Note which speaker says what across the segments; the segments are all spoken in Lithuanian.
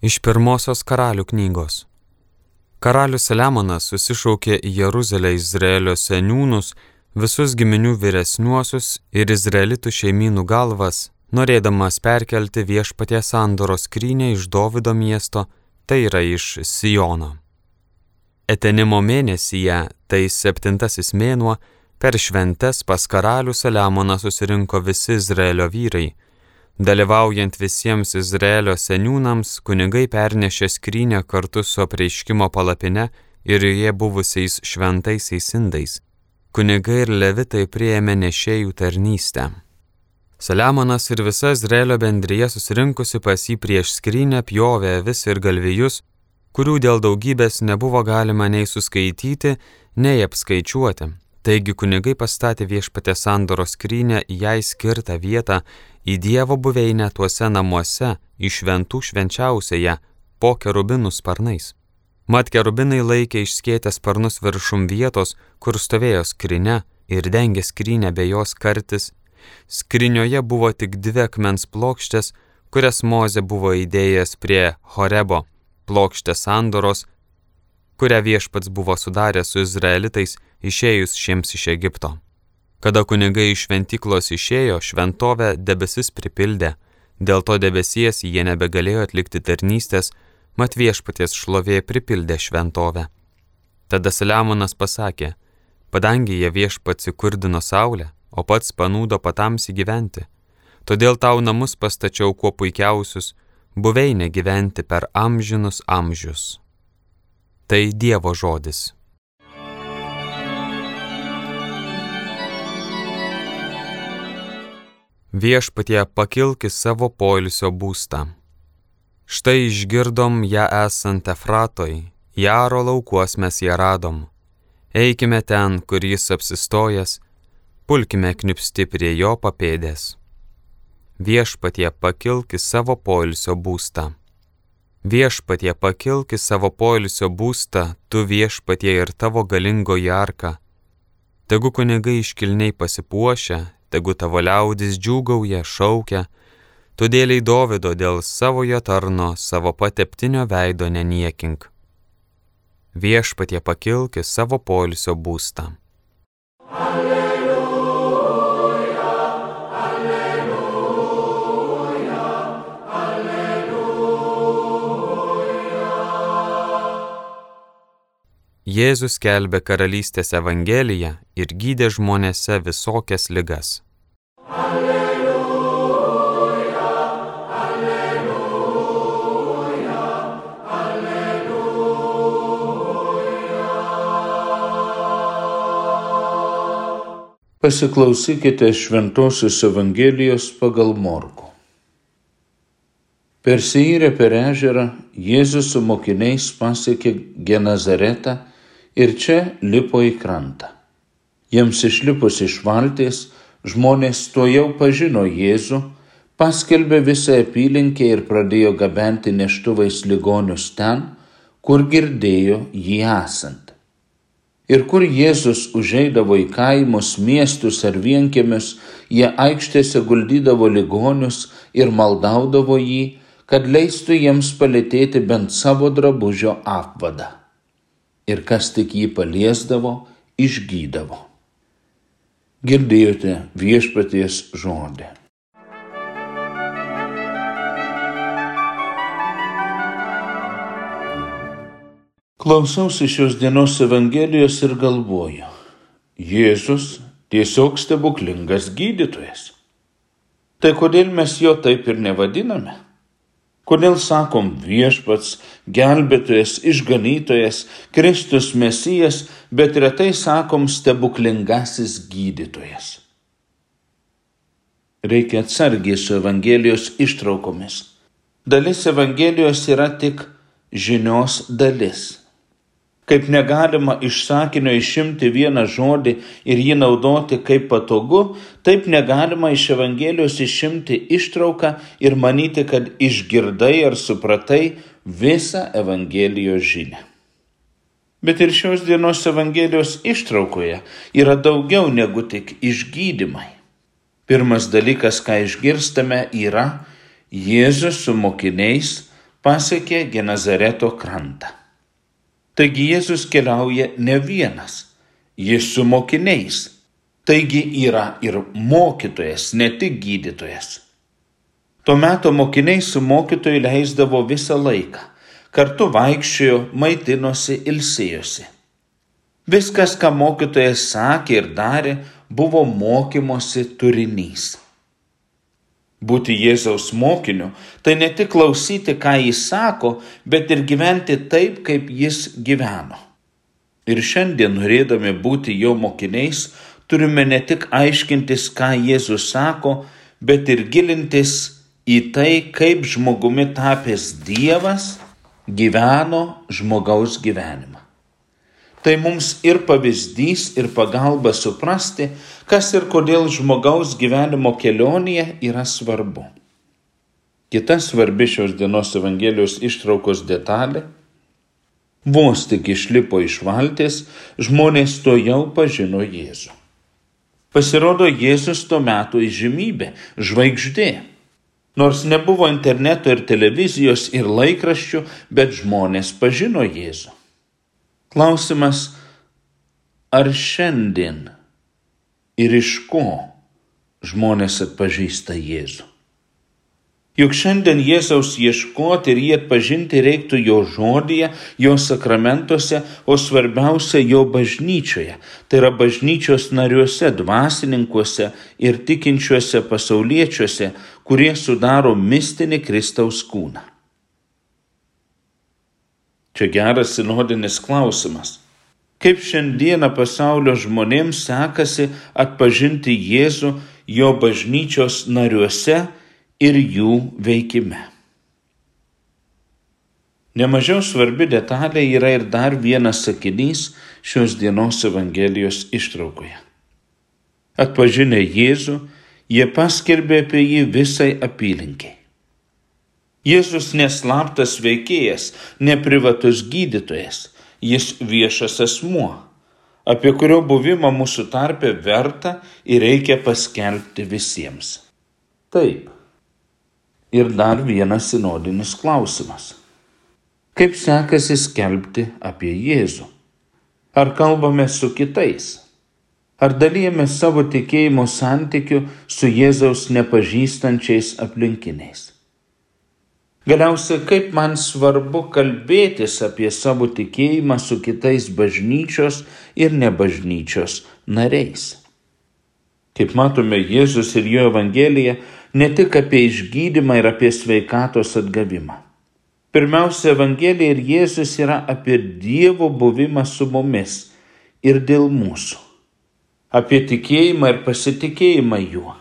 Speaker 1: Iš pirmosios karalių knygos. Karalius Saliamonas susišaukė į Jeruzalę Izraelio seniūnus, visus giminių vyresniuosius ir izraelitų šeimynų galvas, norėdamas perkelti viešpaties sandoro skrynę iš Dovido miesto, tai yra iš Sijono. Etenimo mėnesyje, tai septintasis mėnuo, per šventes pas karalių Saliamoną susirinko visi Izraelio vyrai Dalyvaujant visiems Izraelio seniūnams, kunigai pernešė skrynę kartu su apreiškimo palapine ir joje buvusiais šventaisiais indais. Kunigai ir levitai prieėmė nešėjų tarnystę. Saliamonas ir visa Izraelio bendryje susirinkusi pas jį prieš skrynę pjovė vis ir galvijus, kurių dėl daugybės nebuvo galima nei suskaityti, nei apskaičiuoti. Taigi kunigai pastatė viešpatę sandoro skrynę į jai skirtą vietą į Dievo buveinę tuose namuose, iš šventų švenčiausioje, po kerubinų sparnais. Mat kerubinai laikė išskėtę sparnus viršum vietos, kur stovėjo skrinė ir dengė skrinę bei jos kartis. Skrinioje buvo tik dvi akmens plokštės, kurias Moze buvo įdėjęs prie Horebo, plokštės sandoros, kurią viešpats buvo sudaręs su izraelitais išėjus šiems iš Egipto. Kada kunigai iš šventyklos išėjo, šventovę debesis pripildė, dėl to debesies jie nebegalėjo atlikti tarnystės, mat viešpaties šlovė pripildė šventovę. Tada Saliamonas pasakė, padangi jie viešpats įkurdino saulę, o pats panūdo patamsi gyventi. Todėl tau namus pastačiau kuo puikiausius, buveinė gyventi per amžinus amžius. Tai Dievo žodis. Viešpatie pakilki savo poilsio būstą. Štai išgirdom ją esant Efratoj, Jaro laukuos mes ją radom. Eikime ten, kur jis apsistojęs, pulkime knipsti prie jo papėdės. Viešpatie pakilki savo poilsio būstą. Viešpatie pakilki savo poilsio būstą, tu viešpatie ir tavo galingoji arka. Tegu kunigai iškilniai pasipuošia, tegu tavo liaudis džiūgauja, šaukia, todėliai Dovido dėl savojo tarno, savo pateptinio veido neniekink. Viešpatie pakilki savo polisio būstą. Alleluja, Jėzus kelbė karalystės evangeliją ir gydė žmonėse visokias ligas. Alleluja,
Speaker 2: alleluja, alleluja. Pasiklausykite Šventojios Evangelijos pagal Morku. Persirę per ežerą Jėzus su mokiniais pasiekė Genazaretą ir čia lipo į krantą. Jiems išlipus iš valties, žmonės to jau pažino Jėzų, paskelbė visą apylinkę ir pradėjo gabenti neštuvais ligonius ten, kur girdėjo jį esant. Ir kur Jėzus užeidavo į kaimus, miestus ar vienkiemius, jie aikštėse guldydavo ligonius ir maldaudavo jį, kad leistų jiems palėtėti bent savo drabužio apvadą. Ir kas tik jį paliesdavo, išgydavo girdėjote viešpaties žodį. Klausausi šios dienos Evangelijos ir galvoju, Jėzus tiesiog stebuklingas gydytojas. Tai kodėl mes jo taip ir nevadiname? Kodėl sakom viešpats, gelbėtojas, išganytojas, Kristus mesijas, bet retai sakom stebuklingasis gydytojas? Reikia atsargiai su Evangelijos ištraukomis. Dalis Evangelijos yra tik žinios dalis kaip negalima iš sakinio išimti vieną žodį ir jį naudoti kaip patogu, taip negalima iš Evangelijos išimti ištrauką ir manyti, kad išgirdai ar supratai visą Evangelijos žinią. Bet ir šios dienos Evangelijos ištraukoje yra daugiau negu tik išgydymai. Pirmas dalykas, ką išgirstame, yra Jėzus su mokiniais pasiekė Genazareto krantą. Taigi Jėzus keliauja ne vienas, jis su mokiniais. Taigi yra ir mokytojas, ne tik gydytojas. Tuo metu mokiniai su mokytoju leisdavo visą laiką. Kartu vaikščiojo, maitinosi, ilsėjosi. Viskas, ką mokytojas sakė ir darė, buvo mokymosi turinys. Būti Jėzaus mokiniu - tai ne tik klausyti, ką jis sako, bet ir gyventi taip, kaip jis gyveno. Ir šiandien, norėdami būti jo mokiniais, turime ne tik aiškintis, ką Jėzus sako, bet ir gilintis į tai, kaip žmogumi tapęs Dievas gyveno žmogaus gyvenimą. Tai mums ir pavyzdys, ir pagalba suprasti, kas ir kodėl žmogaus gyvenimo kelionėje yra svarbu. Kita svarbi šios dienos Evangelijos ištraukos detalė - vos tik išlipo iš valties, žmonės to jau pažino Jėzų. Pasirodo, Jėzus tuo metu įžymybė, žvaigždė. Nors nebuvo interneto ir televizijos ir laikraščių, bet žmonės pažino Jėzų. Klausimas, ar šiandien ir iš ko žmonės atpažįsta Jėzų? Juk šiandien Jėzaus ieškoti ir jį atpažinti reiktų jo žodėje, jo sakramentuose, o svarbiausia jo bažnyčioje, tai yra bažnyčios nariuose, dvasininkuose ir tikinčiuose pasauliečiuose, kurie sudaro mistinį Kristaus kūną. Čia geras sinodinis klausimas. Kaip šiandieną pasaulio žmonėms sekasi atpažinti Jėzų jo bažnyčios nariuose ir jų veikime. Nemažiau svarbi detalė yra ir dar vienas sakinys šios dienos Evangelijos ištraukoje. Atpažinę Jėzų, jie paskelbė apie jį visai apylinkiai. Jėzus neslaptas veikėjas, neprivatus gydytojas, jis viešas asmuo, apie kurio buvimą mūsų tarpe verta ir reikia paskelbti visiems. Taip. Ir dar vienas sinodinis klausimas. Kaip sekasi skelbti apie Jėzų? Ar kalbame su kitais? Ar dalyjame savo tikėjimo santykiu su Jėzaus nepažįstančiais aplinkiniais? Galiausiai, kaip man svarbu kalbėtis apie savo tikėjimą su kitais bažnyčios ir nebažnyčios nariais. Kaip matome, Jėzus ir jo Evangelija ne tik apie išgydymą ir apie sveikatos atgavimą. Pirmiausia, Evangelija ir Jėzus yra apie Dievo buvimą su mumis ir dėl mūsų, apie tikėjimą ir pasitikėjimą juo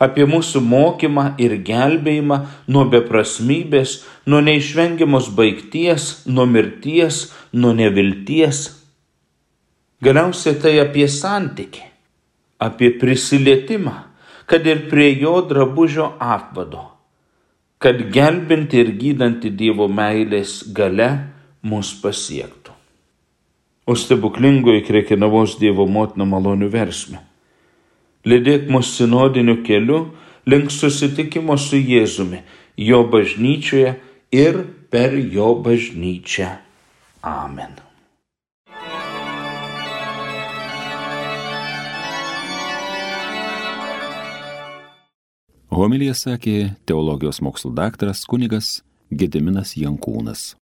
Speaker 2: apie mūsų mokymą ir gelbėjimą nuo beprasmybės, nuo neišvengiamos baigties, nuo mirties, nuo nevilties. Galiausiai tai apie santyki, apie prisilietimą, kad ir prie jo drabužio apvado, kad gelbinti ir gydanti Dievo meilės gale mus pasiektų. O stebuklingoji krekinavos Dievo motina malonių versmė Lydėk mus sinodiniu keliu link susitikimo su Jėzumi, jo bažnyčioje ir per jo bažnyčią. Amen.
Speaker 3: Homilija sakė teologijos mokslo daktaras kunigas Gediminas Jankūnas.